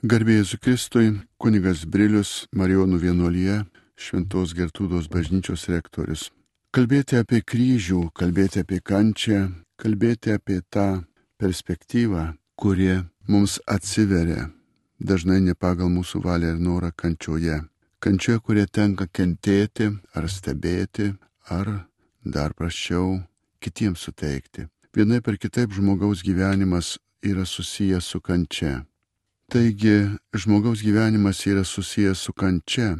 Garbėjus Kristui, kunigas Brilius, Marijonų vienuolyje, Šventos Gertūdos bažnyčios rektorius. Kalbėti apie kryžių, kalbėti apie kančią, kalbėti apie tą perspektyvą, kuri mums atsiveria, dažnai ne pagal mūsų valią ir norą kančioje. Kančioje, kurie tenka kentėti ar stebėti, ar dar prašiau kitiems suteikti. Vienai per kitaip žmogaus gyvenimas yra susijęs su kančia. Taigi žmogaus gyvenimas yra susijęs su kančia,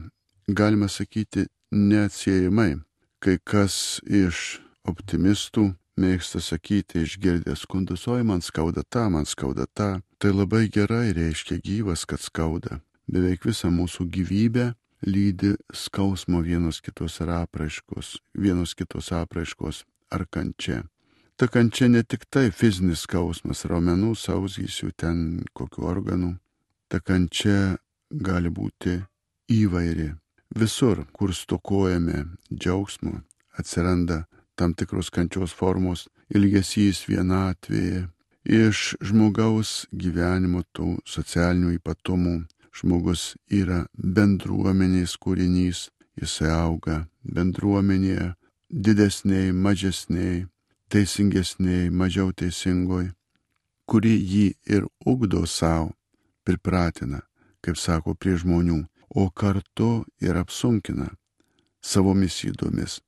galima sakyti, neatsiejamai. Kai kas iš optimistų mėgsta sakyti, išgirdęs skundus, oi man skauda tą, man skauda tą, tai labai gerai reiškia gyvas, kad skauda. Beveik visą mūsų gyvybę lydi skausmo vienos kitos apraiškos, vienos kitos apraiškos ar kančia. Ta kančia ne tik tai fizinis skausmas, raumenų, sausgysių, ten kokių organų. Ta kančia gali būti įvairi. Visur, kur stokojame džiaugsmo, atsiranda tam tikros kančios formos, ilgesys vienatvėje. Iš žmogaus gyvenimo tų socialinių ypatumų žmogus yra bendruomenės kūrinys, jisai auga bendruomenėje, didesniai, mažesniai, teisingesniai, mažiau teisingoj, kuri jį ir ugdo savo, pripratina, kaip sako, prie žmonių, o kartu ir apsunkina savomis įdomis,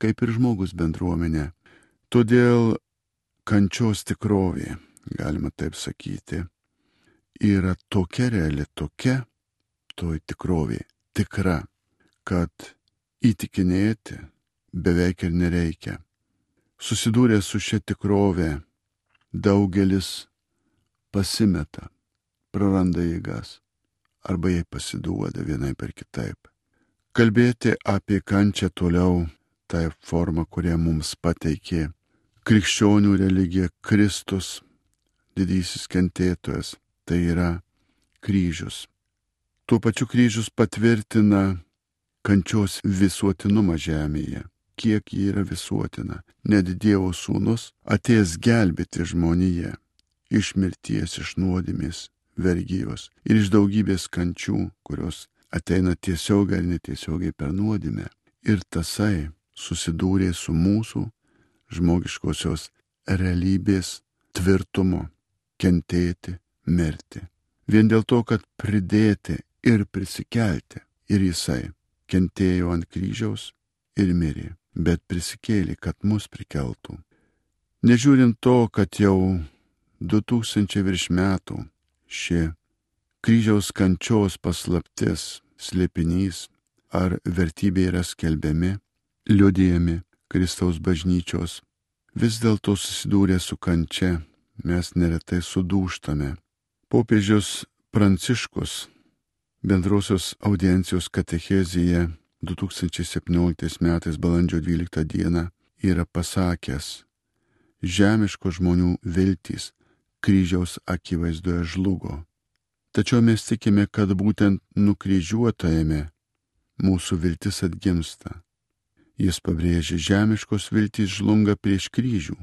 kaip ir žmogus bendruomenė. Todėl kančios tikrovė, galima taip sakyti, yra tokia reali, tokia toj tikrovė, tikra, kad įtikinėti beveik ir nereikia susidūrę su šia tikrove, daugelis pasimeta, praranda jėgas arba jai pasiduoda vienai per kitaip. Kalbėti apie kančią toliau, tai forma, kurią mums pateikė krikščionių religija Kristus, didysis kentėtojas, tai yra kryžius. Tuo pačiu kryžius patvirtina kančios visuotinumą žemėje kiek ji yra visuotina. Net Dievo sūnus atėjęs gelbėti žmoniją iš mirties, iš nuodėmės, vergyjos ir iš daugybės kančių, kurios ateina tiesiogiai ar netiesiogiai per nuodėmę. Ir tasai susidūrė su mūsų žmogiškosios realybės tvirtumu - kentėti, mirti. Vien dėl to, kad pridėti ir prisikelti. Ir jisai kentėjo ant kryžiaus ir mirė bet prisikėlė, kad mus prikeltų. Nežiūrint to, kad jau 2000 virš metų ši kryžiaus kančios paslaptis, slėpinys ar vertybė yra skelbiami, liudijami Kristaus bažnyčios, vis dėlto susidūrę su kančia mes neretai sudūštame. Popiežius Pranciškus bendrosios audiencijos katechezija 2017 metais balandžio 12 dieną yra pasakęs, žemiško žmonių viltys kryžiaus akivaizdoje žlugo. Tačiau mes tikime, kad būtent nukryžiuotajame mūsų viltis atgimsta. Jis pabrėžia, žemiškos viltys žlunga prieš kryžių,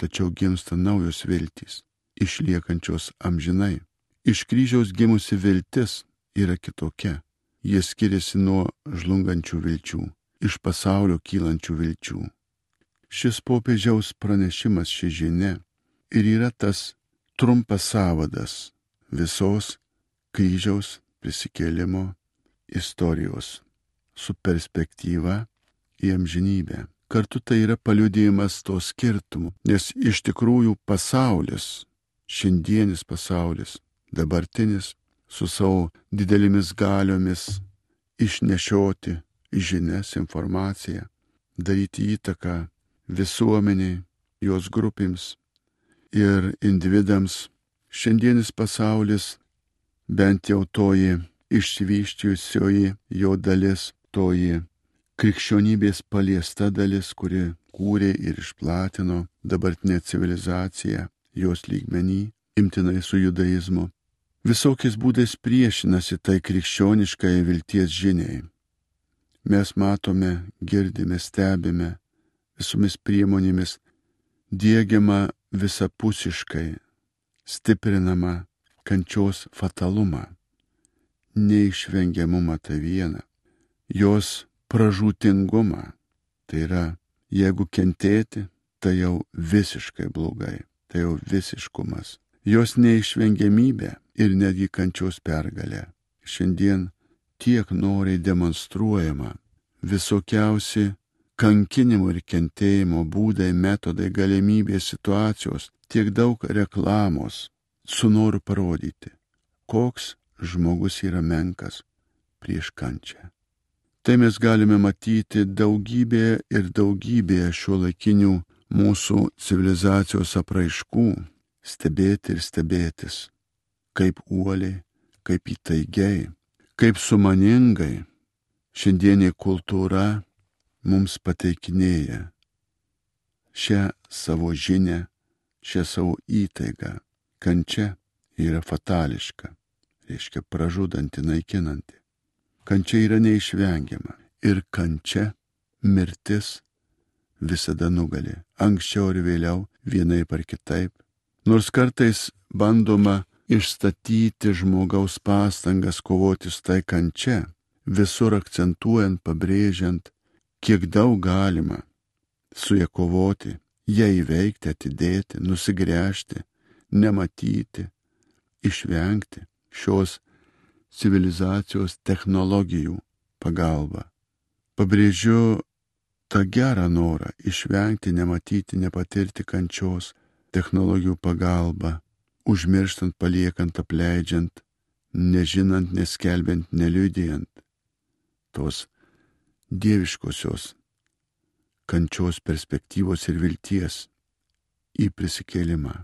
tačiau gimsta naujos viltys, išliekančios amžinai. Iš kryžiaus gimusi viltis yra kitokia Jie skiriasi nuo žlungančių vilčių, iš pasaulio kylančių vilčių. Šis popiežiaus pranešimas, ši žinia ir yra tas trumpas savadas visos kryžiaus prisikėlimo istorijos su perspektyva į amžinybę. Kartu tai yra paliudėjimas to skirtumų, nes iš tikrųjų pasaulis, šiandienis pasaulis, dabartinis su savo didelėmis galiomis išnešioti žinias, informaciją, daryti įtaką visuomeniai, jos grupėms ir individams. Šiandienis pasaulis, bent jau toji išsivyščiusioji jo dalis, toji krikščionybės paliesta dalis, kuri kūrė ir išplatino dabartinę civilizaciją jos lygmenį, imtinai su judaizmu, visokiais būdais priešinasi tai krikščioniškai vilties žiniai. Mes matome, girdime, stebime visomis priemonėmis dėgiama visapusiškai, stiprinama kančios fatalumą, neišvengiamumą tą vieną, jos pražūtingumą. Tai yra, jeigu kentėti, tai jau visiškai blogai, tai jau visiškumas. Jos neišvengiamybė ir netgi kančios pergalė. Šiandien tiek noriai demonstruojama visokiausi kankinimo ir kentėjimo būdai, metodai, galimybės, situacijos, tiek daug reklamos su noru parodyti, koks žmogus yra menkas prieš kančią. Tai mes galime matyti daugybėje ir daugybėje šio laikinių mūsų civilizacijos apraiškų, stebėti ir stebėtis, kaip uoliai, kaip įtaigiai, kaip sumaningai šiandienė kultūra mums pateikinėja šią savo žinę, šią savo įtaigą. Kančia yra fatališka, reiškia pražudanti, naikinanti. Kančia yra neišvengiama ir kančia, mirtis visada nugali, anksčiau ir vėliau, vienaip ar kitaip. Nors kartais bandoma išstatyti žmogaus pastangas kovoti su tai kančia, visur akcentuojant, pabrėžiant, kiek daug galima su ją kovoti, ją įveikti, atidėti, nusigręžti, nematyti, išvengti šios civilizacijos technologijų pagalba. Pabrėžiu tą gerą norą išvengti, nematyti, nepatirti kančios technologijų pagalba, užmirštant, paliekant, apleidžiant, nežinant, neskelbiant, neliudijant tos dieviškosios kančios perspektyvos ir vilties į prisikėlimą.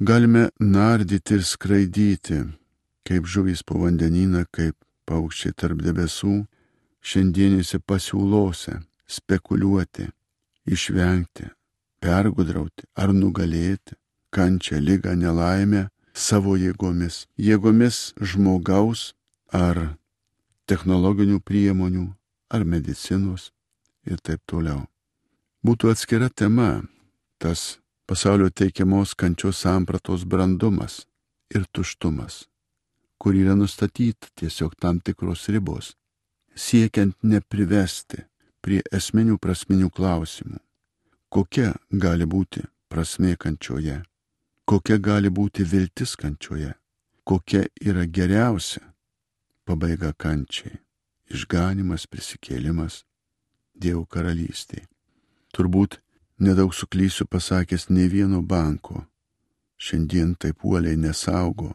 Galime nardyti ir skraidyti, kaip žuvys po vandenyną, kaip paukščiai tarp debesų, šiandienėse pasiūlose, spekuliuoti, išvengti, pergudrauti ar nugalėti kančią, lygą, nelaimę savo jėgomis, jėgomis žmogaus ar technologinių priemonių ar medicinos ir taip toliau. Būtų atskira tema tas pasaulio teikiamos kančios sampratos brandumas ir tuštumas, kur yra nustatyta tiesiog tam tikros ribos, siekiant neprivesti prie esminių prasminių klausimų. Kokia gali būti prasmė kančioje, kokia gali būti viltis kančioje, kokia yra geriausia pabaiga kančiai išganimas, prisikėlimas Dievo karalystėje. Turbūt nedaug suklysiu pasakęs ne vieno banko. Šiandien taip uoliai nesaugo,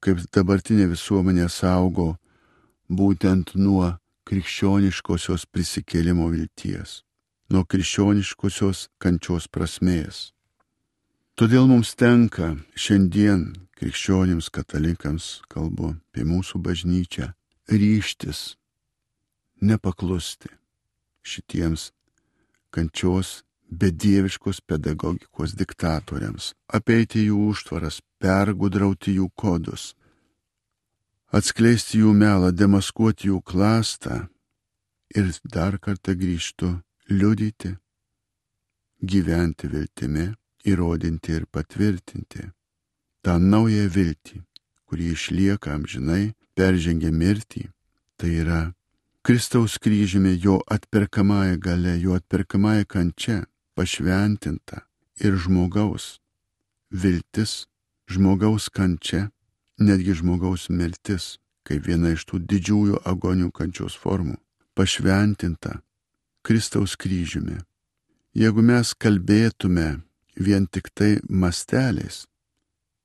kaip dabartinė visuomenė saugo būtent nuo krikščioniškosios prisikėlimo vilties, nuo krikščioniškosios kančios prasmės. Todėl mums tenka šiandien krikščionims katalikams, kalbu apie mūsų bažnyčią, ryštis nepaklusti šitiems kančios bedieviškos pedagogikos diktatoriams, apeiti jų užtvaras, pergudrauti jų kodus, atskleisti jų melą, demaskuoti jų klastą ir dar kartą grįžtų liudyti, gyventi viltimi, įrodinti ir patvirtinti tą naują viltį, kuri išlieka amžinai, peržengia mirtį, tai yra Kristaus kryžiumi jo atperkamąją gale, jo atperkamąją kančia pašventinta ir žmogaus viltis, žmogaus kančia, netgi žmogaus mirtis, kaip viena iš tų didžiųjų agonių kančios formų, pašventinta Kristaus kryžiumi. Jeigu mes kalbėtume vien tik tai masteliais,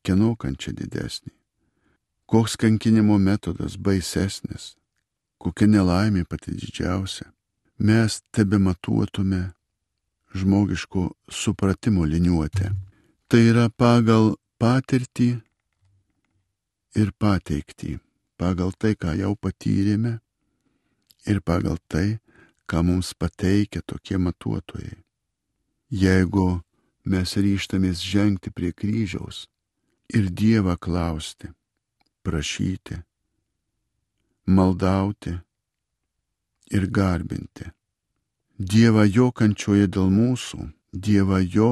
kieno kančia didesnė, koks kankinimo metodas baisesnis, kokia nelaimė pati didžiausia, mes tebe matuotume žmogiško supratimo liniuotę. Tai yra pagal patirtį ir pateikti, pagal tai, ką jau patyrėme ir pagal tai, ką mums pateikia tokie matuotojai. Jeigu mes ryštamės žengti prie kryžiaus ir Dievą klausti, prašyti, maldauti ir garbinti. Dievą jo kančioje dėl mūsų, Dievą jo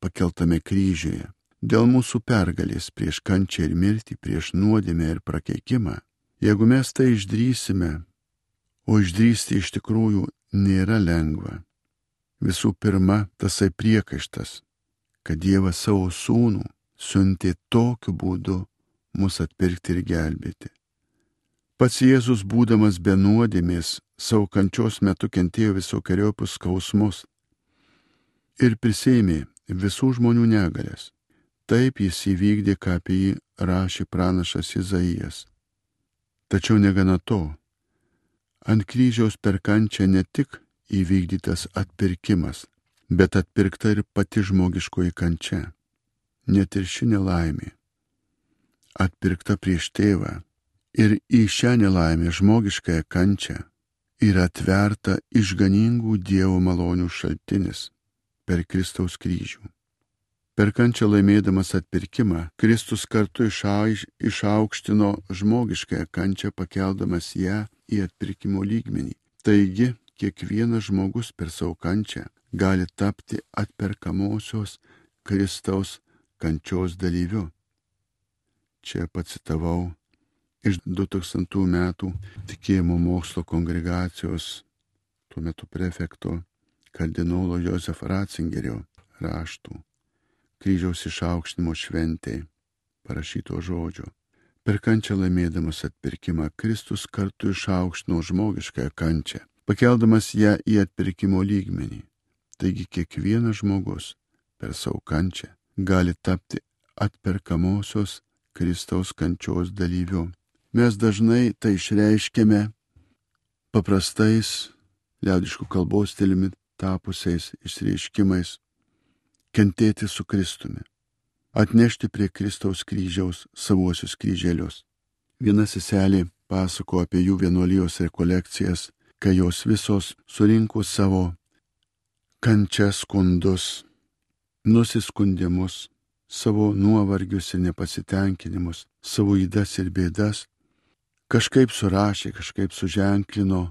pakeltame kryžiuje, dėl mūsų pergalės prieš kančią ir mirtį, prieš nuodėmę ir prakeikimą, jeigu mes tai išdrysime, o išdrysti iš tikrųjų nėra lengva. Visų pirma, tasai priekaištas, kad Dievas savo sūnų siuntė tokiu būdu mus atpirkti ir gelbėti. Pats Jėzus, būdamas be nuodėmės, savo kančios metu kentėjo visokiojopus skausmus ir prisėmė visų žmonių negalės. Taip jis įvykdė, ką apie jį rašė pranašas Izaijas. Tačiau negana to, ant kryžiaus per kančią ne tik įvykdytas atpirkimas, bet atpirkta ir pati žmogiškoji kančia. Net ir ši nelaimė. Atpirkta prieš tėvą ir į šią nelaimę žmogiškąją kančią yra atverta išganingų Dievo malonių šaltinis per Kristaus kryžių. Per kančią laimėdamas atpirkimą, Kristus kartu išaukštino žmogiškąją kančią, pakeldamas ją į atpirkimo lygmenį. Taigi, kiekvienas žmogus per savo kančią gali tapti atperkamosios Kristaus kančios dalyviu. Čia pacitavau iš 2000 metų tikėjimo mokslo kongregacijos tuo metu prefekto kardinolo Josef Ratzingerio raštų kryžiaus išaukštinimo šventėje parašyto žodžio. Per kančią laimėdamas atpirkimą Kristus kartu išaukštino žmogiškąją kančią, pakeldamas ją į atpirkimo lygmenį. Taigi kiekvienas žmogus per savo kančią gali tapti atperkamosios Kristaus kančios dalyviu. Mes dažnai tai išreiškiame paprastais liaudiškų kalbos stiliumi tapusiais išreiškimais - kentėti su Kristumi, atnešti prie Kristaus kryžiaus savuosius kryželius. Viena seselė pasako apie jų vienuolijos rekolekcijas, kai jos visos surinko savo kančias skundus, nusiskundimus, savo nuovargius ir nepasitenkinimus, savo įdas ir bėdas kažkaip surašė, kažkaip suženklino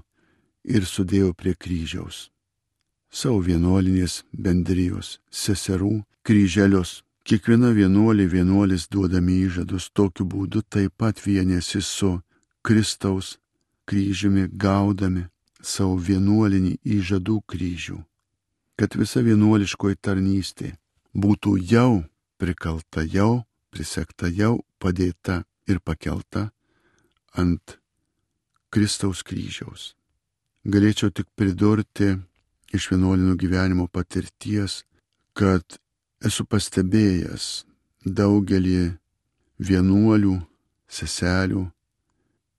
ir sudėjo prie kryžiaus. Savo vienuolinės bendrijos, seserų, kryželius. Kiekviena vienuolė vienuolis duodami įžadus tokiu būdu taip pat vienėsi su Kristaus kryžiumi gaudami savo vienuolinį įžadų kryžių, kad visa vienuoliškoji tarnystė būtų jau prikalta, jau prisekta, jau padėta ir pakelta ant Kristaus kryžiaus. Galėčiau tik pridurti iš vienuolinų gyvenimo patirties, kad esu pastebėjęs daugelį vienuolių, seselių,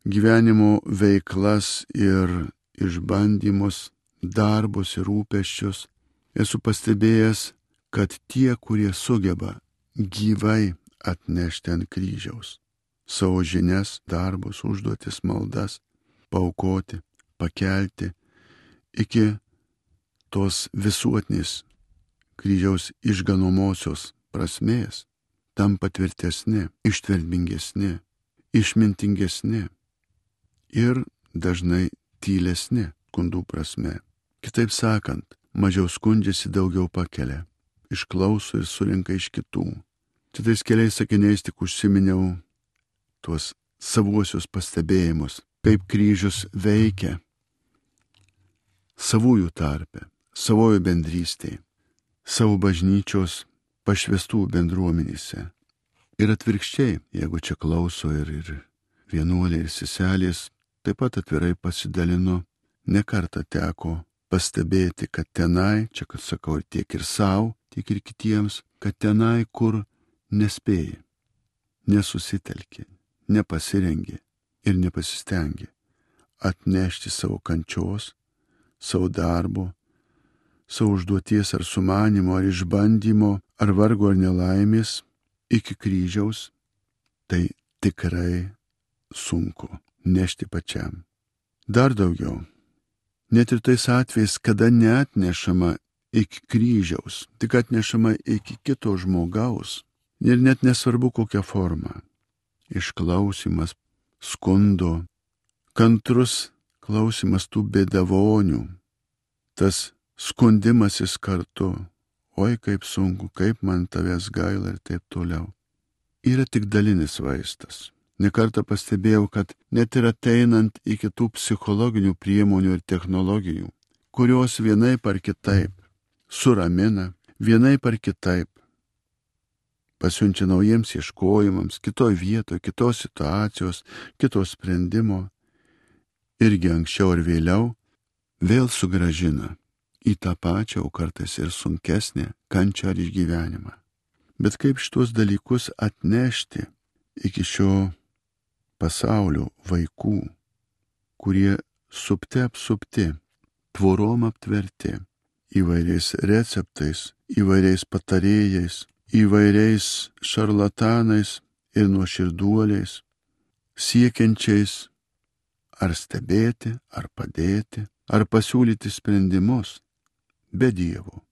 gyvenimo veiklas ir išbandymus, darbus ir rūpeščius, esu pastebėjęs, kad tie, kurie sugeba gyvai atnešti ant kryžiaus savo žinias, darbus, užduotis, maldas, paukoti, pakelti iki tos visuotinės kryžiaus išganomosios prasmės, tampa tvirtesni, ištvermingesni, išmintingesni ir dažnai tylesni kundų prasme. Kitaip sakant, mažiau skundžiasi, daugiau pakelia, išklauso ir surinka iš kitų. Čia tais keliais sakiniais tik užsiminiau tuos savuosius pastebėjimus, kaip kryžius veikia savųjų tarpe, savojo bendrystėje, savo bažnyčios pašvestų bendruomenėse. Ir atvirkščiai, jeigu čia klauso ir, ir vienuoliai, ir seselės, taip pat atvirai pasidalino, nekarta teko pastebėti, kad tenai, čia kad sakau tiek ir savo, tiek ir kitiems, kad tenai, kur nespėjai, nesusitelkė, nepasirengė ir nepasistengė atnešti savo kančios, savo darbo, savo užduoties ar sumanimo, ar išbandymo, ar vargo ar nelaimės iki kryžiaus, tai tikrai sunku nešti pačiam. Dar daugiau, net ir tais atvejais, kada neatnešama iki kryžiaus, tik atnešama iki kito žmogaus ir net nesvarbu kokią formą išklausimas skundo, kantrus klausimas tų bėdavonių, tas skundimasis kartu, oi kaip sunku, kaip man tavęs gaila ir taip toliau. Yra tik dalinis vaistas. Nekartą pastebėjau, kad net ir ateinant iki tų psichologinių priemonių ir technologijų, kurios vienaip ar kitaip suramina, vienaip ar kitaip pasiunčia naujiems ieškojimams, kitoj vietoje, kitos situacijos, kitos sprendimo, irgi anksčiau ar vėliau vėl sugražina į tą pačią, o kartais ir sunkesnę kančią ar išgyvenimą. Bet kaip šitos dalykus atnešti iki šio pasaulio vaikų, kurie supte apsupti, tvorom aptverti, įvairiais receptais, įvairiais patarėjais, įvairiais šarlatanais ir nuoširduoliais, siekiančiais ar stebėti, ar padėti, ar pasiūlyti sprendimus be Dievo.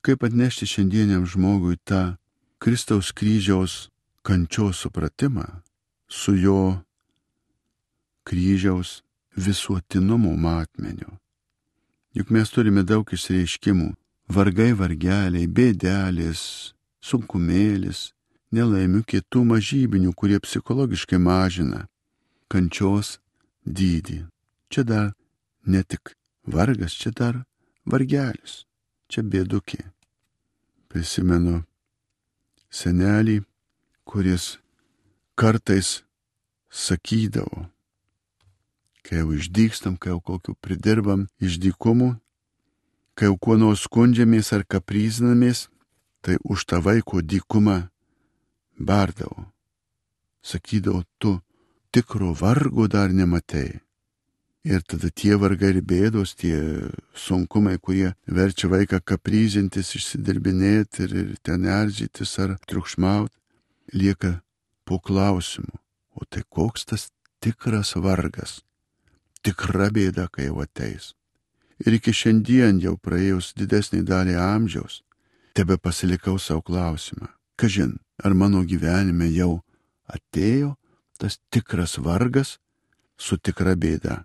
Kaip atnešti šiandieniam žmogui tą Kristaus kryžiaus kančios supratimą su jo kryžiaus visuotinumo matmeniu. Juk mes turime daug išreiškimų - vargai vargeliai, bėdelės, sunkumėlis, nelaimių kitų mažybinių, kurie psichologiškai mažina kančios dydį. Čia dar ne tik vargas, čia dar vargelis, čia bėdukė. Prisimenu senelį, kuris kartais sakydavo, kai jau išdykstam, kai jau kokiu pridirbam išdykumų, kai jau kuo nors skundžiamės ar kapryzinamės, tai už tą vaiko dykumą bardavo. Sakydavo, tu tikro vargo dar nematei. Ir tada tie vargai ir bėdos, tie sunkumai, kurie verčia vaiką kapryzintis, išsidirbinėti ir, ir ten erzytis ar triukšmauti, lieka po klausimu. O tai koks tas tikras vargas, tikra bėda, kai jau ateis. Ir iki šiandien jau praėjus didesnį dalį amžiaus, tebe pasilikau savo klausimą. Kažin, ar mano gyvenime jau atėjo tas tikras vargas su tikra bėda?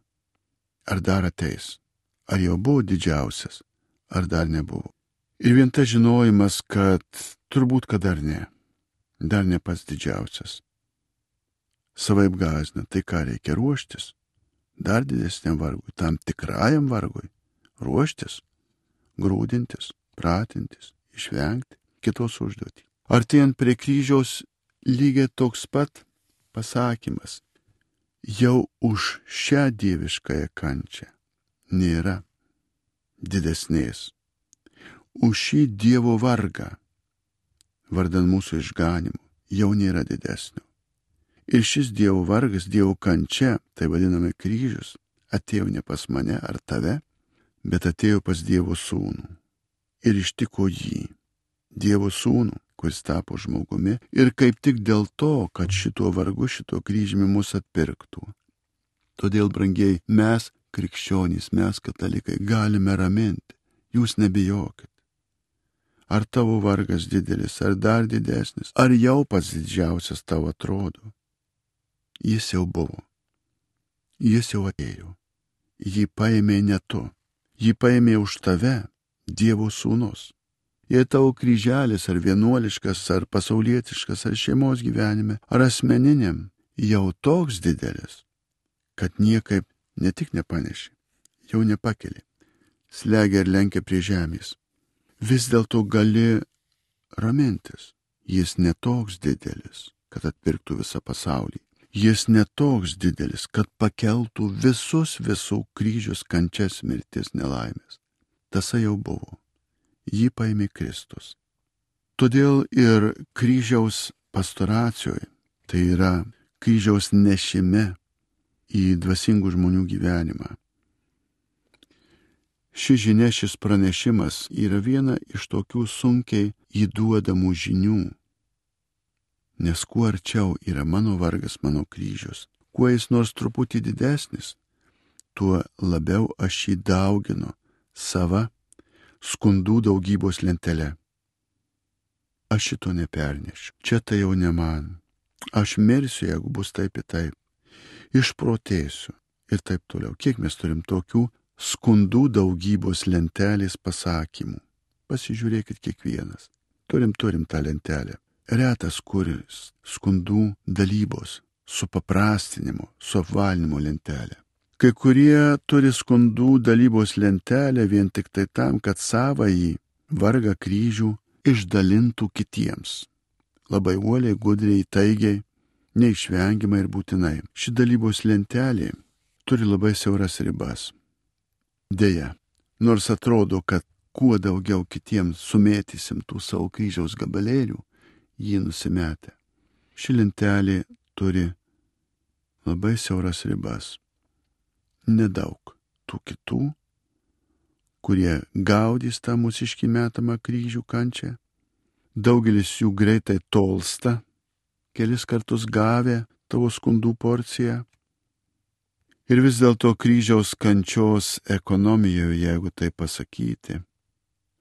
Ar dar ateis? Ar jau buvo didžiausias, ar dar nebuvo? Ir vien tas žinojimas, kad turbūt, kad dar ne, dar ne pats didžiausias. Savaip gazina, tai ką reikia ruoštis? Dar didesniam vargui, tam tikrajam vargui. Ruoštis, grūdintis, pratintis, išvengti kitos užduotį. Artėjant prie kryžiaus lygiai toks pat pasakymas. Jau už šią dieviškąją kančią nėra didesnės. Už šį Dievo vargą, vardan mūsų išganimų, jau nėra didesnio. Ir šis Dievo vargas, Dievo kančia, tai vadiname kryžius, atėjo ne pas mane ar tave, bet atėjo pas Dievo sūnų ir ištiko jį, Dievo sūnų, kuris tapo žmogumi ir kaip tik dėl to, kad šituo vargu, šituo kryžimi mus atpirktų. Todėl, brangiai, mes, krikščionys, mes, katalikai, galime raminti, jūs nebijokit. Ar tavo vargas didelis, ar dar didesnis, ar jau pats didžiausias tavo atrodo. Jis jau buvo. Jis jau atėjo. Jį paėmė ne tu. Jį paėmė už tave Dievo sūnus. Jei tavo kryželis ar vienuoliškas, ar pasaulietiškas, ar šeimos gyvenime, ar asmeniniam, jau toks didelis, kad niekaip ne tik nepaneši, jau nepakeli, slegia ir lenkia prie žemės. Vis dėlto gali ramintis, jis netoks didelis, kad atpirktų visą pasaulį. Jis netoks didelis, kad pakeltų visus visų kryžius kančias mirtis nelaimės tasa jau buvo. Jį paėmė Kristus. Todėl ir kryžiaus pastoracijoje, tai yra kryžiaus nešime į dvasingų žmonių gyvenimą. Ši žinia, šis pranešimas yra viena iš tokių sunkiai įduodamų žinių. Nes kuo arčiau yra mano vargas, mano kryžius, kuo jis nors truputį didesnis, tuo labiau aš jį dauginu sava skundų daugybos lentelė. Aš šito nepernešiu. Čia tai jau ne man. Aš mirsiu, jeigu bus taip ir taip. Išprotėsiu ir taip toliau. Kiek mes turim tokių skundų daugybos lentelės pasakymų. Pasižiūrėkit kiekvienas. Turim, turim tą lentelę. Retas kuris skundų dalybos, supaprastinimo, suapvalinimo lentelę. Kai kurie turi skundų dalybos lentelę vien tik tai tam, kad savąjį vargą kryžių išdalintų kitiems. Labai uoliai, gudriai, taigiai, neišvengiamai ir būtinai. Ši dalybos lentelė turi labai siauras ribas. Deja, nors atrodo, kad kuo daugiau kitiems sumėtysim tų savo kryžiaus gabalėlių, jį nusimetę. Ši lentelė turi labai siauras ribas. Nedaug tų kitų, kurie gaudys tą mūsiškį metamą kryžių kančią. Daugelis jų greitai tolsta, kelis kartus gavę tavo skundų porciją. Ir vis dėlto kryžiaus kančios ekonomijoje, jeigu tai pasakyti,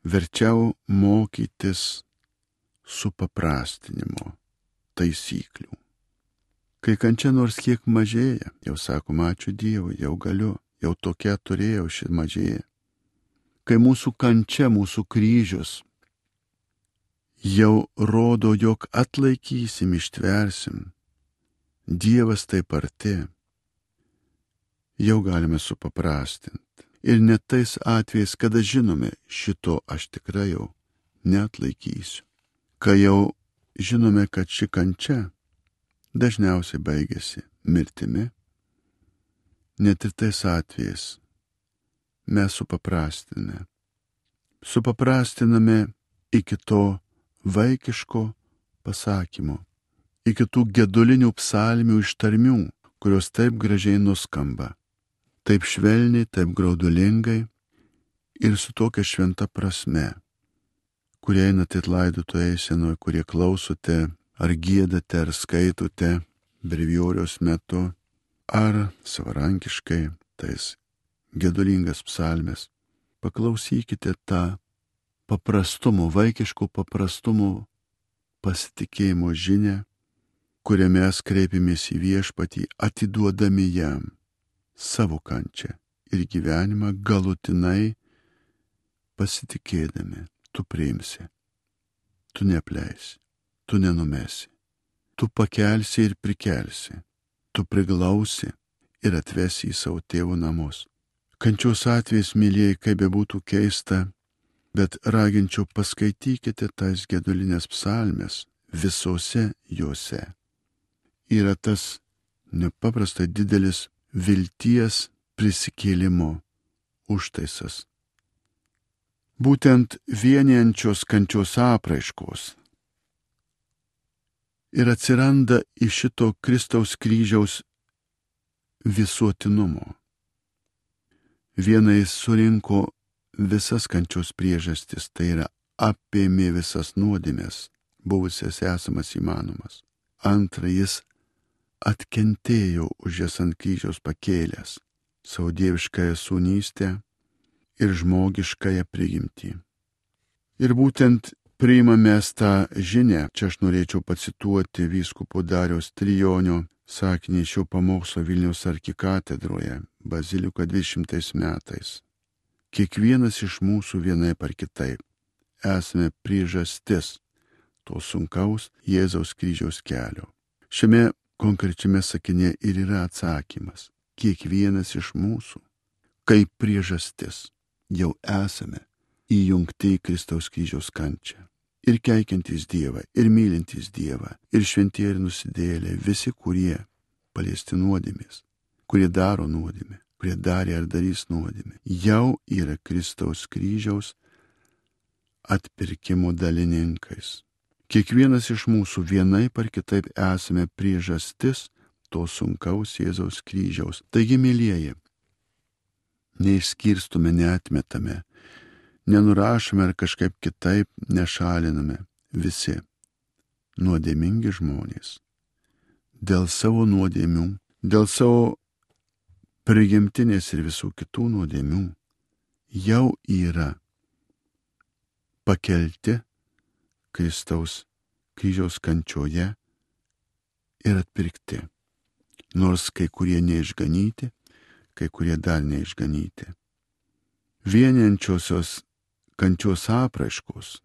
verčiau mokytis supaprastinimo taisyklių. Kai kančia nors kiek mažėja, jau sakom, ačiū Dievui, jau galiu, jau tokia turėjau šį mažėja. Kai mūsų kančia, mūsų kryžius jau rodo, jog atlaikysim, ištversim, Dievas taip arti, jau galime supaprastinti. Ir net tais atvejais, kada žinome, šito aš tikrai jau neatlaikysiu. Kai jau žinome, kad ši kančia dažniausiai baigėsi mirtimi, net ir tais atvejais mes supaprastiname. Supaprastiname iki to vaikiško pasakymo, iki tų gedulinių psalmių ištarmių, kurios taip gražiai nuskamba, taip švelniai, taip graudulingai ir su tokia šventa prasme kurie einate atlaidoto eisenoje, kurie klausote, ar gėdate, ar skaitote brevijorios metu, ar savarankiškai tais gedulingas psalmes. Paklausykite tą paprastumo, vaikiško paprastumo pasitikėjimo žinę, kurią mes kreipiamės į viešpatį, atiduodami jam savo kančią ir gyvenimą galutinai pasitikėdami tu priimsi, tu neapleisi, tu nenumesi, tu pakelsi ir prikelsi, tu priglausi ir atvesi į savo tėvų namus. Kančios atvejais, mylėjai, kaip bebūtų keista, bet raginčiau paskaitykite tas gedulinės psalmes visose juose. Yra tas nepaprastai didelis vilties prisikėlimo užtaisas būtent vieniančios kančios apraiškos. Ir atsiranda iš šito Kristaus kryžiaus visuotinumo. Vienais surinko visas kančios priežastis, tai yra apėmė visas nuodėmės, buvusias esamas įmanomas. Antra, jis atkentėjo už jas ant kryžiaus pakėlęs savo dieviškąją sūnystę ir žmogiškąją prigimtį. Ir būtent priimame tą žinę, čia aš norėčiau pacituoti vyskupo Dariaus Trijonio sakinį šio pamokslo Vilniaus arkikatedroje, Bazilika 200 metais. Kiekvienas iš mūsų vienaip ar kitaip esame priežastis to sunkaus Jėzaus kryžiaus kelio. Šiame konkrečiame sakinė ir yra atsakymas. Kiekvienas iš mūsų kaip priežastis jau esame įjungti į Kristaus kryžiaus kančią. Ir keikiantys Dievą, ir mylintys Dievą, ir šventieji ir nusidėlė, visi, kurie paliesti nuodėmės, kurie daro nuodėmę, kurie darė ar darys nuodėmę, jau yra Kristaus kryžiaus atpirkimo dalininkais. Kiekvienas iš mūsų vienai par kitaip esame priežastis to sunkaus Jėzaus kryžiaus. Taigi, mėlyjeji, neišskirstume, netmetame, nenurašome ar kažkaip kitaip nešaliname visi nuodėmingi žmonės. Dėl savo nuodėmių, dėl savo prigimtinės ir visų kitų nuodėmių jau yra pakelti Kristaus kryžiaus kančioje ir atpirkti. Nors kai kurie neišganyti, kai kurie dar neišganyti. Vieniančiosios kančios apraiškos,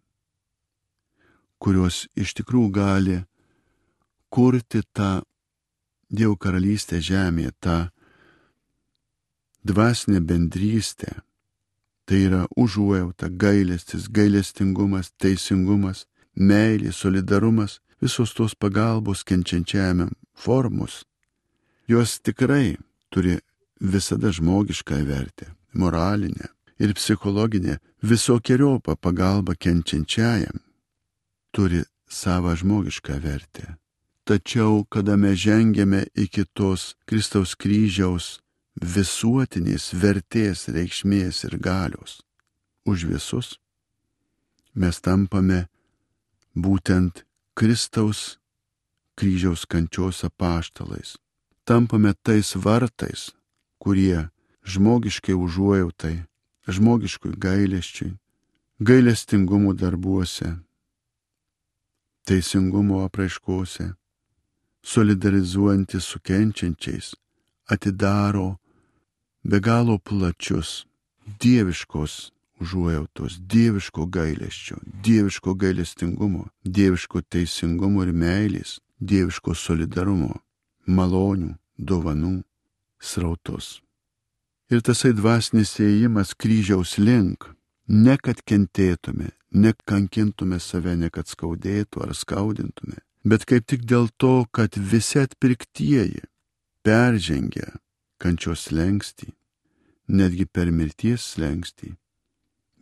kurios iš tikrųjų gali kurti tą Dievo karalystę žemėje, tą dvasinę bendrystę. Tai yra užuojauta, gailestis, gailestingumas, teisingumas, meilė, solidarumas, visos tos pagalbos kenčiančiame formos. Jos tikrai turi visada žmogišką vertę, moralinę ir psichologinę, visokiojopą pagalbą kenčiančiajam turi savo žmogišką vertę. Tačiau, kada mes žengėme iki tos Kristaus kryžiaus visuotinės vertės, reikšmės ir galios už visus, mes tampame būtent Kristaus kryžiaus kančios apaštalais. Tampame tais vartais, kurie žmogiškai užuojautai, žmogiškui gailėščiui, gailestingumo darbuose, teisingumo apraiškose, solidarizuojantis su kenčiančiais, atidaro be galo plačius dieviškos užuojautos, dieviško gailesčio, dieviško gailestingumo, dieviško teisingumo ir meilės, dieviško solidarumo, malonių, dovanų, srautus. Ir tasai dvasinis ėjimas kryžiaus link, ne kad kentėtume, ne kankintume save, ne kad skaudėtų ar skaudintume, bet kaip tik dėl to, kad visi atpirktieji peržengia kančios lengstį, netgi per mirties lengstį,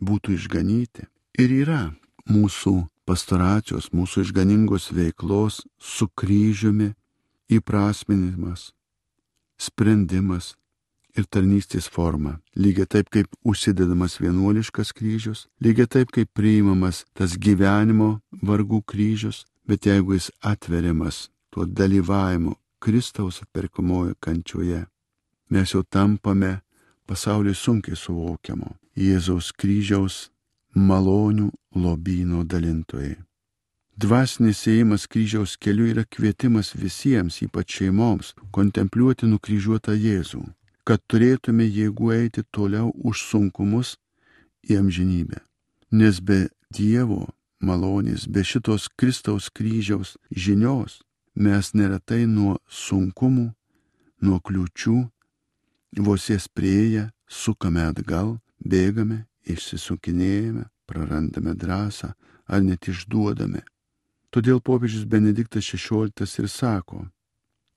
būtų išganyti. Ir yra mūsų pastoracijos, mūsų išganingos veiklos su kryžiumi įprasminimas, sprendimas ir tarnystės forma. Lygiai taip kaip užsidedamas vienuoliškas kryžius, lygiai taip kaip priimamas tas gyvenimo vargų kryžius, bet jeigu jis atveriamas tuo dalyvavimu Kristaus atperkamojo kančioje, mes jau tampame pasauliui sunkiai suvokiamo Jėzaus kryžiaus malonių lobyno dalintojai. Dvasinis ėjimas kryžiaus keliu yra kvietimas visiems, ypač šeimoms, kontempliuoti nukryžiuotą Jėzų, kad turėtume jėgų eiti toliau už sunkumus į amžinybę. Nes be Dievo malonės, be šitos Kristaus kryžiaus žinios mes neretai nuo sunkumų, nuo kliučių, vos jas prieėję, sukame atgal, bėgame, išsisukinėjame, prarandame drąsą ar net išduodame. Todėl popiežius Benediktas XVI ir sako,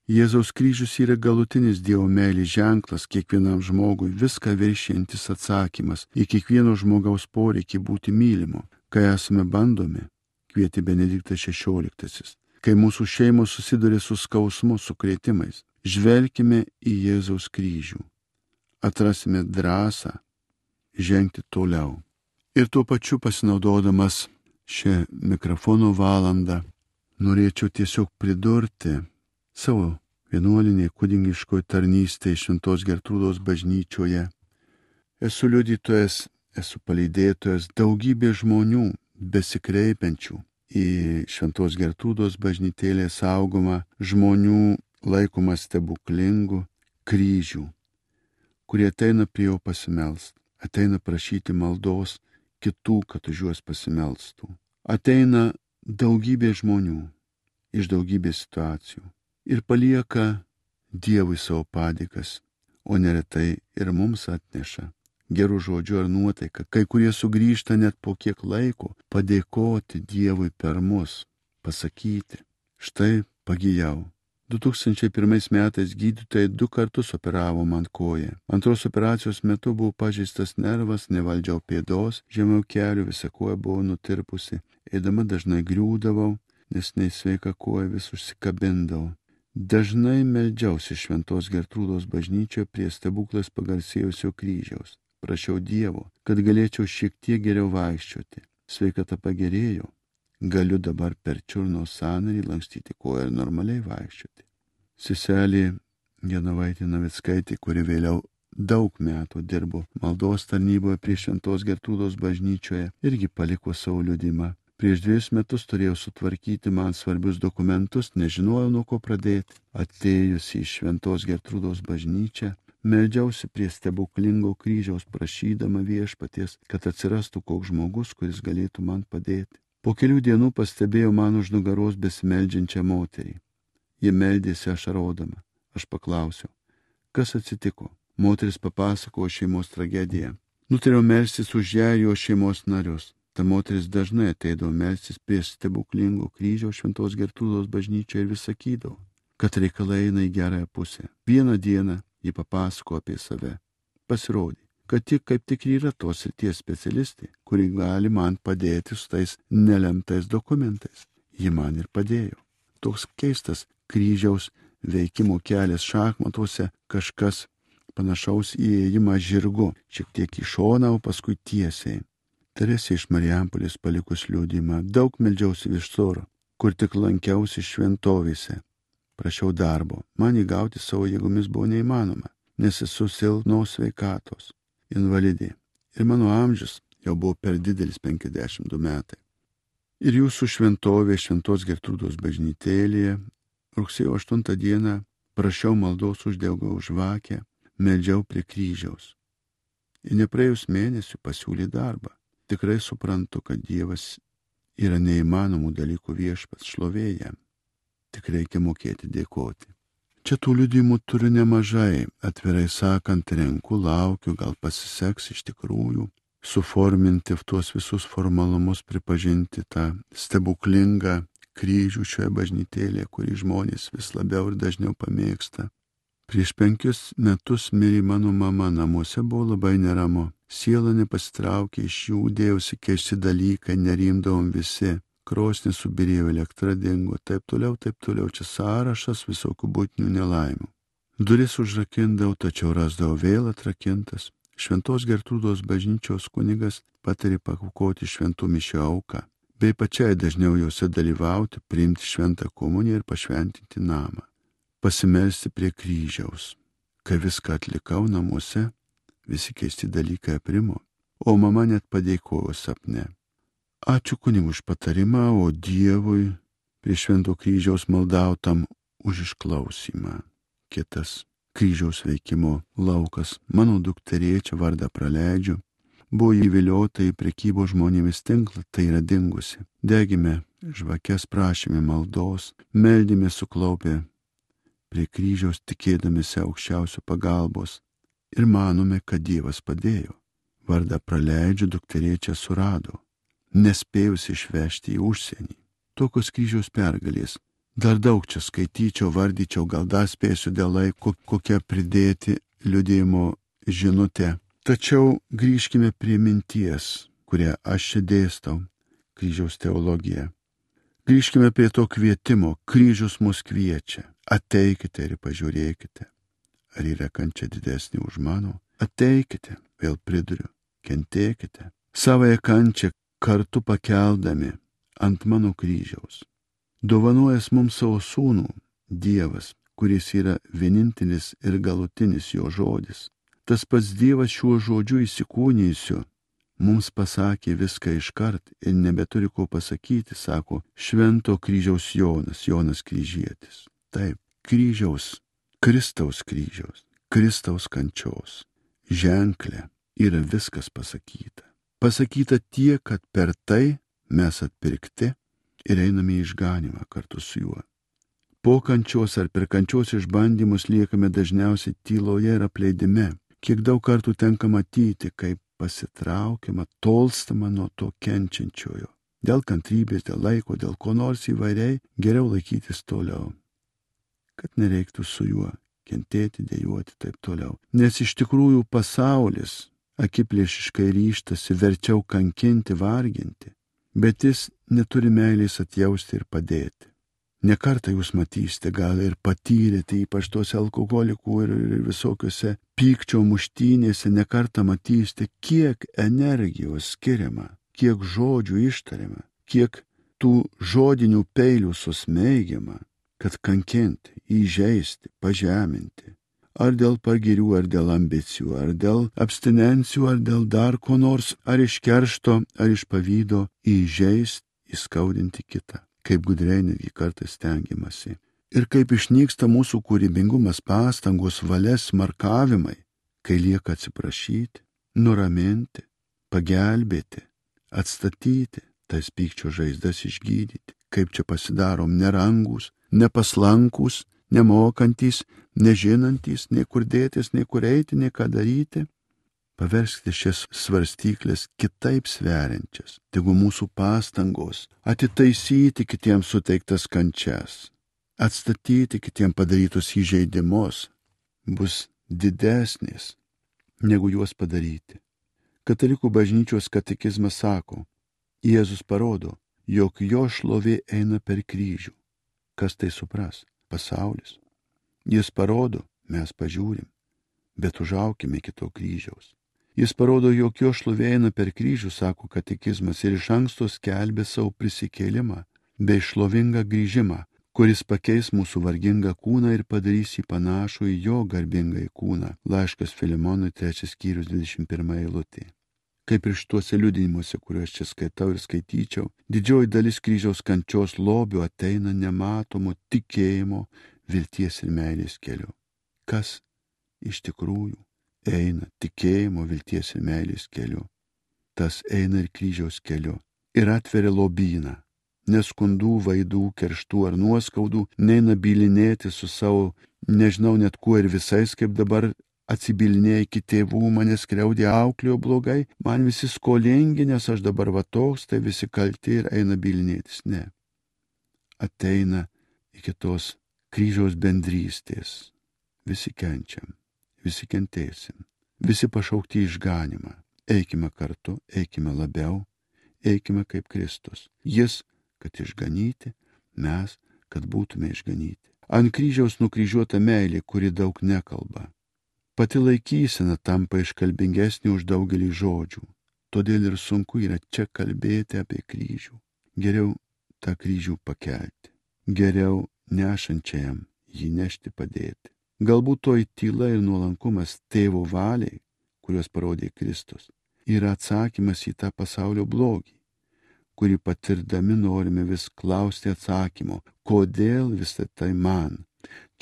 Jėzaus kryžius yra galutinis Dievo meilės ženklas kiekvienam žmogui, viską viršiantis atsakymas į kiekvieno žmogaus poreikį būti mylimu, kai esame bandomi, kvieti Benediktas XVI, kai mūsų šeimos susiduria su skausmu, su krėtimais, žvelgime į Jėzaus kryžių, atrasime drąsą žengti toliau. Ir tuo pačiu pasinaudodamas šią mikrofono valandą, norėčiau tiesiog pridurti savo vienuolinėje kūdingiškoje tarnystėje Šventos Gertrūdos bažnyčioje. Esu liudytojas esu palydėtojas daugybė žmonių besikreipiančių į Šventos Gertrūdos bažnytėlė saugomą žmonių laikomą stebuklingų kryžių, kurie ateina prie jo pasimelst, ateina prašyti maldos kitų, kad už juos pasimelstų. Ateina daugybė žmonių iš daugybės situacijų ir palieka Dievui savo padėkas, o neretai ir mums atneša gerų žodžių ar nuotaiką. Kai kurie sugrįžta net po kiek laiko padėkoti Dievui per mus, pasakyti, štai pagyjau. 2001 metais gydytojai du kartus operavo man koją. Antros operacijos metu buvo pažeistas nervas, nevaldžiau pėdos, žemiau kelių visa koja buvo nutirpusi. Eidama dažnai griūdavau, nes neįsveika koja vis užsikabindavau. Dažnai meldžiausi šventos Gertrūdos bažnyčioje prie stebuklas pagarsėjusio kryžiaus prašiau Dievo, kad galėčiau šiek tiek geriau vaikščioti. Sveikata pagerėjo, galiu dabar per čiurno sąnarį lankstyti koją ir normaliai vaikščioti. Seselė Janavaitė Navickaitė, kuri vėliau daug metų dirbo maldos tarnyboje prie Šventos Gertrūdos bažnyčioje, irgi paliko savo liudimą. Prieš dviejus metus turėjau sutvarkyti man svarbius dokumentus, nežinojau nuo ko pradėti. Atėjusi į Šventos Gertrūdos bažnyčią, Meldžiausi prie stebuklingo kryžiaus prašydama viešpaties, kad atsirastų koks žmogus, kuris galėtų man padėti. Po kelių dienų pastebėjau man už nugaros besimeldžiančią moterį. Ji meldėsi ašarodama. Aš paklausiau, kas atsitiko. Moteris papasakojo šeimos tragediją. Nutariau melstis už ją ir jo šeimos narius. Ta moteris dažnai ateidavo melstis prie stebuklingo kryžiaus šventos Gertrūdos bažnyčioje ir vis sakydavo, kad reikalai eina į gerąją pusę. Vieną dieną ji papasako apie save. Pasirodė, kad tik kaip tik yra tos srities specialistė, kuri gali man padėti su tais nelemtais dokumentais. Ji man ir padėjo. Toks keistas kryžiaus veikimo kelias šachmatuose kažkas panašaus į įėjimą žirgu, šiek tiek į šoną, o paskui tiesiai. Teresė iš Marijampolės palikus liūdimą, daug meldžiausi visur, kur tik lankiausi šventovėse. Prašiau darbo, man įgauti savo jėgomis buvo neįmanoma, nes esu silpnos sveikatos, invalidė. Ir mano amžius jau buvo per didelis 52 metai. Ir jūsų šventovė Šventos Gertrūdos bažnytėlėje rugsėjo 8 dieną prašiau maldos uždegau žvakę meldžiau prie kryžiaus. Ir nepraėjus mėnesių pasiūlė darbą. Tikrai suprantu, kad Dievas yra neįmanomų dalykų viešpats šlovėja. Tik reikia mokėti dėkoti. Čia tų liudimų turiu nemažai, atvirai sakant, renku, laukiu, gal pasiseks iš tikrųjų suforminti tuos visus formalumus, pripažinti tą stebuklingą kryžių šioje bažnytėlėje, kurį žmonės vis labiau ir dažniau pamėgsta. Prieš penkius metus mirė mano mama, namuose buvo labai neramu. Siela nepasitraukė iš jų, dėjosi keisti dalykai, nerimdavom visi. Krosnis subirėjo, elektra dingo, taip toliau, taip toliau, čia sąrašas visokių būtinių nelaimių. Duris užrakindavau, tačiau rasdavau vėl atrakintas. Šventos Gertrūdos bažnyčios kunigas patarė pakukoti šventų mišio auką, bei pačiai dažniau juose dalyvauti, priimti šventą komuniją ir pašventinti namą pasimelsti prie kryžiaus. Kai viską atlikau namuose, visi keisti dalykai aprimo, o mama net padėkojo sapne. Ačiū kunigui už patarimą, o Dievui prie švento kryžiaus maldautam už išklausimą. Kitas kryžiaus veikimo laukas, mano dukterėčia vardą praleidžiu, buvo įviliota į prekybo žmonėmis tinklą, tai yra dingusi. Degime žvakės prašymė maldos, meldėme suklaupę prie kryžiaus tikėdamėsi aukščiausio pagalbos ir manome, kad Dievas padėjo. Vardą praleidžiu, dukterėčią surado, nespėjusi išvežti į užsienį. Tokios kryžiaus pergalės. Dar daug čia skaityčiau, vardyčiau, gal dar spėsiu dėl laiko kokią pridėti liudėjimo žinutę. Tačiau grįžkime prie minties, kurią aš čia dėstau - kryžiaus teologija. Grįžkime prie to kvietimo. Kryžius mus kviečia. Ateikite ir pažiūrėkite. Ar yra kančia didesnė už mano? Ateikite, vėl priduriu, kentėkite. Savąją kančią kartu pakeldami ant mano kryžiaus. Dovanojas mums savo sūnų, Dievas, kuris yra vienintelis ir galutinis jo žodis. Tas pats Dievas šiuo žodžiu įsikūnysiu mums pasakė viską iškart ir nebeturi ko pasakyti, sako Švento kryžiaus Jonas, Jonas kryžėtis. Taip, kryžiaus, Kristaus kryžiaus, Kristaus kančios ženklė yra viskas pasakyta. Pasakyta tiek, kad per tai mes atpirkti ir einame į išganimą kartu su juo. Po kančios ar per kančios išbandymus liekame dažniausiai tyloje ir apleidime. Kiek daug kartų tenka matyti, kaip pasitraukiama, tolstama nuo to kenčiančiojo. Dėl kantrybės, dėl laiko, dėl ko nors įvairiai geriau laikytis toliau. Kad nereiktų su juo kentėti, dėjoti taip toliau. Nes iš tikrųjų pasaulis akiplėšiškai ryštasi verčiau kankinti, varginti, bet jis neturi meilės atjausti ir padėti. Nekartą jūs matysite, gal ir patyrėte, ypač tuose alkoholikų ir, visokiuose pykčio muštynėse, nekartą matysite, kiek energijos skiriama, kiek žodžių ištariama, kiek tų žodinių peilių susmeigiama, kad kankinti, įžeisti, pažeminti. Ar dėl pagirių, ar dėl ambicijų, ar dėl abstinencijų, ar dėl dar ko nors, ar iš keršto, ar iš pavydo įžeisti, įskaudinti kitą kaip gudriai netgi kartais stengiamasi. Ir kaip išnyksta mūsų kūrybingumas, pastangos, valės, markavimai, kai lieka atsiprašyti, nuraminti, pagelbėti, atstatyti, tas pykčio žaizdas išgydyti, kaip čia pasidarom nerangus, nepaslankus, nemokantys, nežinantys, nei kur dėtis, nei kur eiti, nei ką daryti. Paverskite šias svarstyklės kitaip sveriančias, tegu mūsų pastangos atitaisyti kitiems suteiktas kančias, atstatyti kitiems padarytus įžeidimus bus didesnis negu juos padaryti. Katalikų bažnyčios katekizmas sako, Jėzus parodo, jog jo šlovė eina per kryžių. Kas tai supras? Pasaulis. Jis parodo, mes pažiūrim, bet užaukime iki to kryžiaus. Jis parodo, jog jo šlovė eina per kryžių, sako katekizmas, ir iš anksto skelbė savo prisikėlimą bei šlovingą grįžimą, kuris pakeis mūsų vargingą kūną ir padarys jį panašų į jo garbingąjį kūną. Laiškas Filimonui 3 skyrius 21 eilutė. Kaip ir šituose liudinimuose, kuriuos čia skaitau ir skaityčiau, didžioji dalis kryžiaus kančios lobių ateina nematomo tikėjimo, vilties ir meilės keliu. Kas iš tikrųjų eina tikėjimo, vilties ir meilės keliu, tas eina ir kryžiaus keliu ir atveria lobyną. Neskundų, vaidų, kerštų ar nuoskaudų, neina bilinėti su savo, nežinau net kuo ir visais, kaip dabar atsibilinėja iki tėvų, mane skriaudė auklėjo blogai, man visi skolingi, nes aš dabar va toks, tai visi kalti ir eina bilinėtis. Ne. Ateina iki tos kryžiaus bendrystės. Visi kenčiam, visi kentėsim, visi pašaukti išganimą. Eikime kartu, eikime labiau, eikime kaip Kristus. Jis, kad išganyti, mes, kad būtume išganyti. Ant kryžiaus nukryžiuota meilė, kuri daug nekalba, Pati laikysena tampa iškalbingesnė už daugelį žodžių, todėl ir sunku yra čia kalbėti apie kryžių. Geriau tą kryžių pakelti, geriau nešančiajam jį nešti padėti. Galbūt toj tyla ir nuolankumas tėvo valiai, kuriuos parodė Kristus, yra atsakymas į tą pasaulio blogį, kurį patirdami norime vis klausti atsakymo, kodėl visą tai man,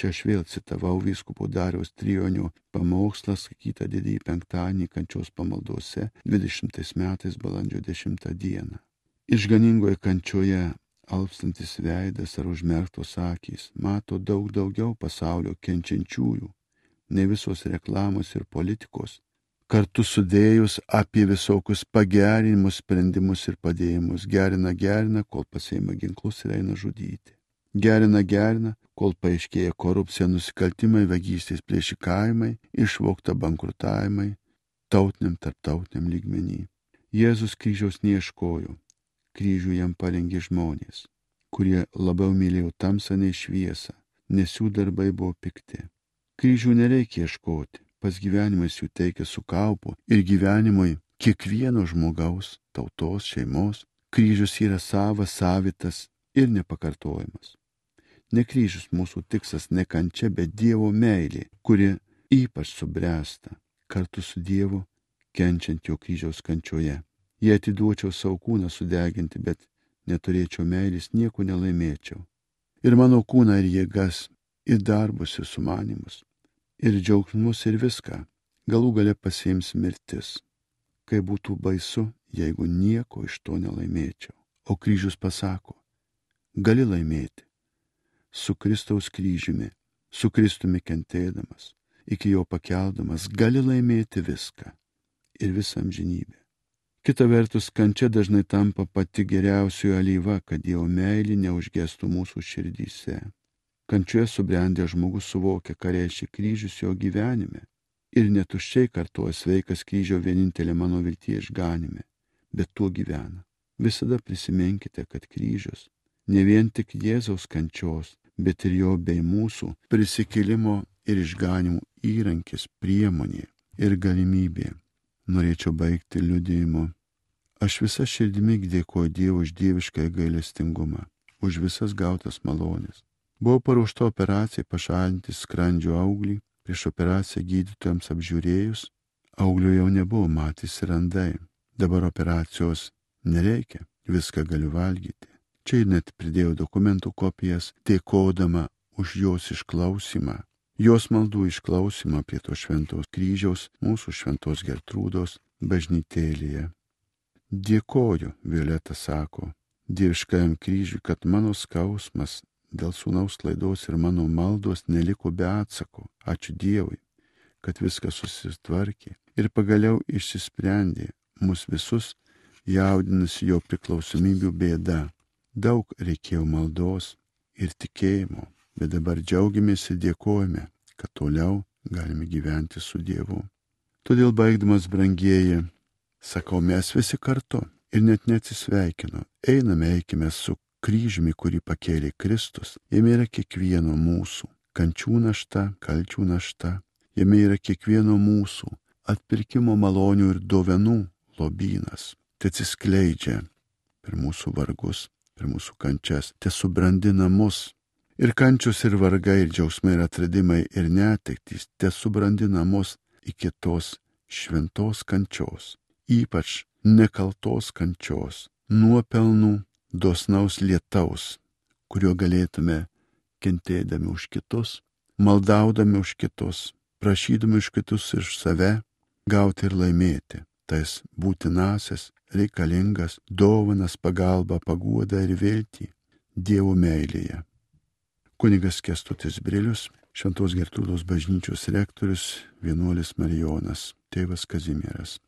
Čia aš vėl citavau vyskupo Dariaus Trijonio pamokslą sakytą didįjį penktadienį kančios pamaldose 20 metais balandžio 10 dieną. Išganingoje kančioje alpstantis veidas ar užmerktos akys mato daug daugiau pasaulio kenčiančiųjų, ne visos reklamos ir politikos, kartu sudėjus apie visokius pagerinimus, sprendimus ir padėjimus, gerina, gerina, kol pasieima ginklus ir eina žudyti. Gerina, gerina, kol paaiškėja korupcija, nusikaltimai, vagystės, plėšikavimai, išvokta bankrutavimai, tautiniam, tarptautiniam lygmenį. Jėzus kryžiaus neieškojo, kryžių jam parengė žmonės, kurie labiau mylėjo tamsą nei šviesą, nes jų darbai buvo pikti. Kryžių nereikia ieškoti, pas gyvenimas jų teikia su kaupu ir gyvenimui kiekvieno žmogaus, tautos, šeimos, kryžius yra savas, savitas ir nepakartojamas. Ne kryžius mūsų tikslas, ne kančia, bet Dievo meilė, kuri ypač subręsta kartu su Dievu, kenčiant jo kryžiaus kančioje. Jei atiduočiau savo kūną sudeginti, bet neturėčiau meilės, nieko nelaimėčiau. Ir mano kūną ir jėgas, ir darbus, ir sumanimus, ir džiaugsmus, ir viską galų gale pasiims mirtis. Kai būtų baisu, jeigu nieko iš to nelaimėčiau. O kryžius pasako, gali laimėti su Kristaus kryžiumi, su Kristumi kentėdamas, iki jo pakeldamas, gali laimėti viską ir visą amžinybę. Kita vertus, kančia dažnai tampa pati geriausioji alyva, kad Dievo meilė neužgestų mūsų širdyse. Kančioje subrendę žmogus suvokia, ką reiškia kryžius jo gyvenime. Ir netuščiai kartuoja sveikas kryžio vienintelė mano viltie išganime, bet tuo gyvena. Visada prisiminkite, kad kryžius ne vien tik Jėzaus kančios, bet ir jo bei mūsų prisikėlimo ir išganimų įrankis, priemonė ir galimybė. Norėčiau baigti liudėjimu. Aš visą širdimi dėkoju Dievui už dievišką gailestingumą, už visas gautas malonės. Buvo paruošta operacija pašalinti skrandžio auglį, prieš operaciją gydytojams apžiūrėjus, auglio jau nebuvo matys randai. Dabar operacijos nereikia, viską galiu valgyti. Čia net pridėjau dokumentų kopijas, dėkodama už jos išklausimą, jos maldų išklausimą prie to šventos kryžiaus mūsų šventos Gertrūdos bažnytėlėje. Dėkoju, Violeta sako, dieviškajam kryžiui, kad mano skausmas dėl sūnaus klaidos ir mano maldos neliko be atsako. Ačiū Dievui, kad viskas susitvarkė ir pagaliau išsisprendė mus visus jaudinasi jo priklausomybių bėda. Daug reikėjo maldos ir tikėjimo, bet dabar džiaugiamės ir dėkojame, kad toliau galime gyventi su Dievu. Todėl baigdamas, brangieji, sakau, mes visi kartu ir net neatsisveikinu, einame, eikime su kryžiumi, kurį pakėlė Kristus, jame yra kiekvieno mūsų kančių našta, kalčių našta, jame yra kiekvieno mūsų atpirkimo malonių ir dovanų lobynas. Tai atsiskleidžia per mūsų vargus, per mūsų kančias, te subrandina mus. Ir kančios ir vargai, ir džiaugsmai, ir atradimai, ir netektys, te subrandina mus iki tos šventos kančios, ypač nekaltos kančios, nuopelnų dosnaus lietaus, kuriuo galėtume kentėdami už kitus, maldaudami už kitus, prašydami už kitus iš save, gauti ir laimėti tas būtinasias, reikalingas dovanas, pagalbą, paguodą ir viltį Dievo meilėje. Kunigas Kestutis Brilius, Šventos Gertrūdos bažnyčios rektorius, vienuolis Marijonas, tėvas Kazimieras.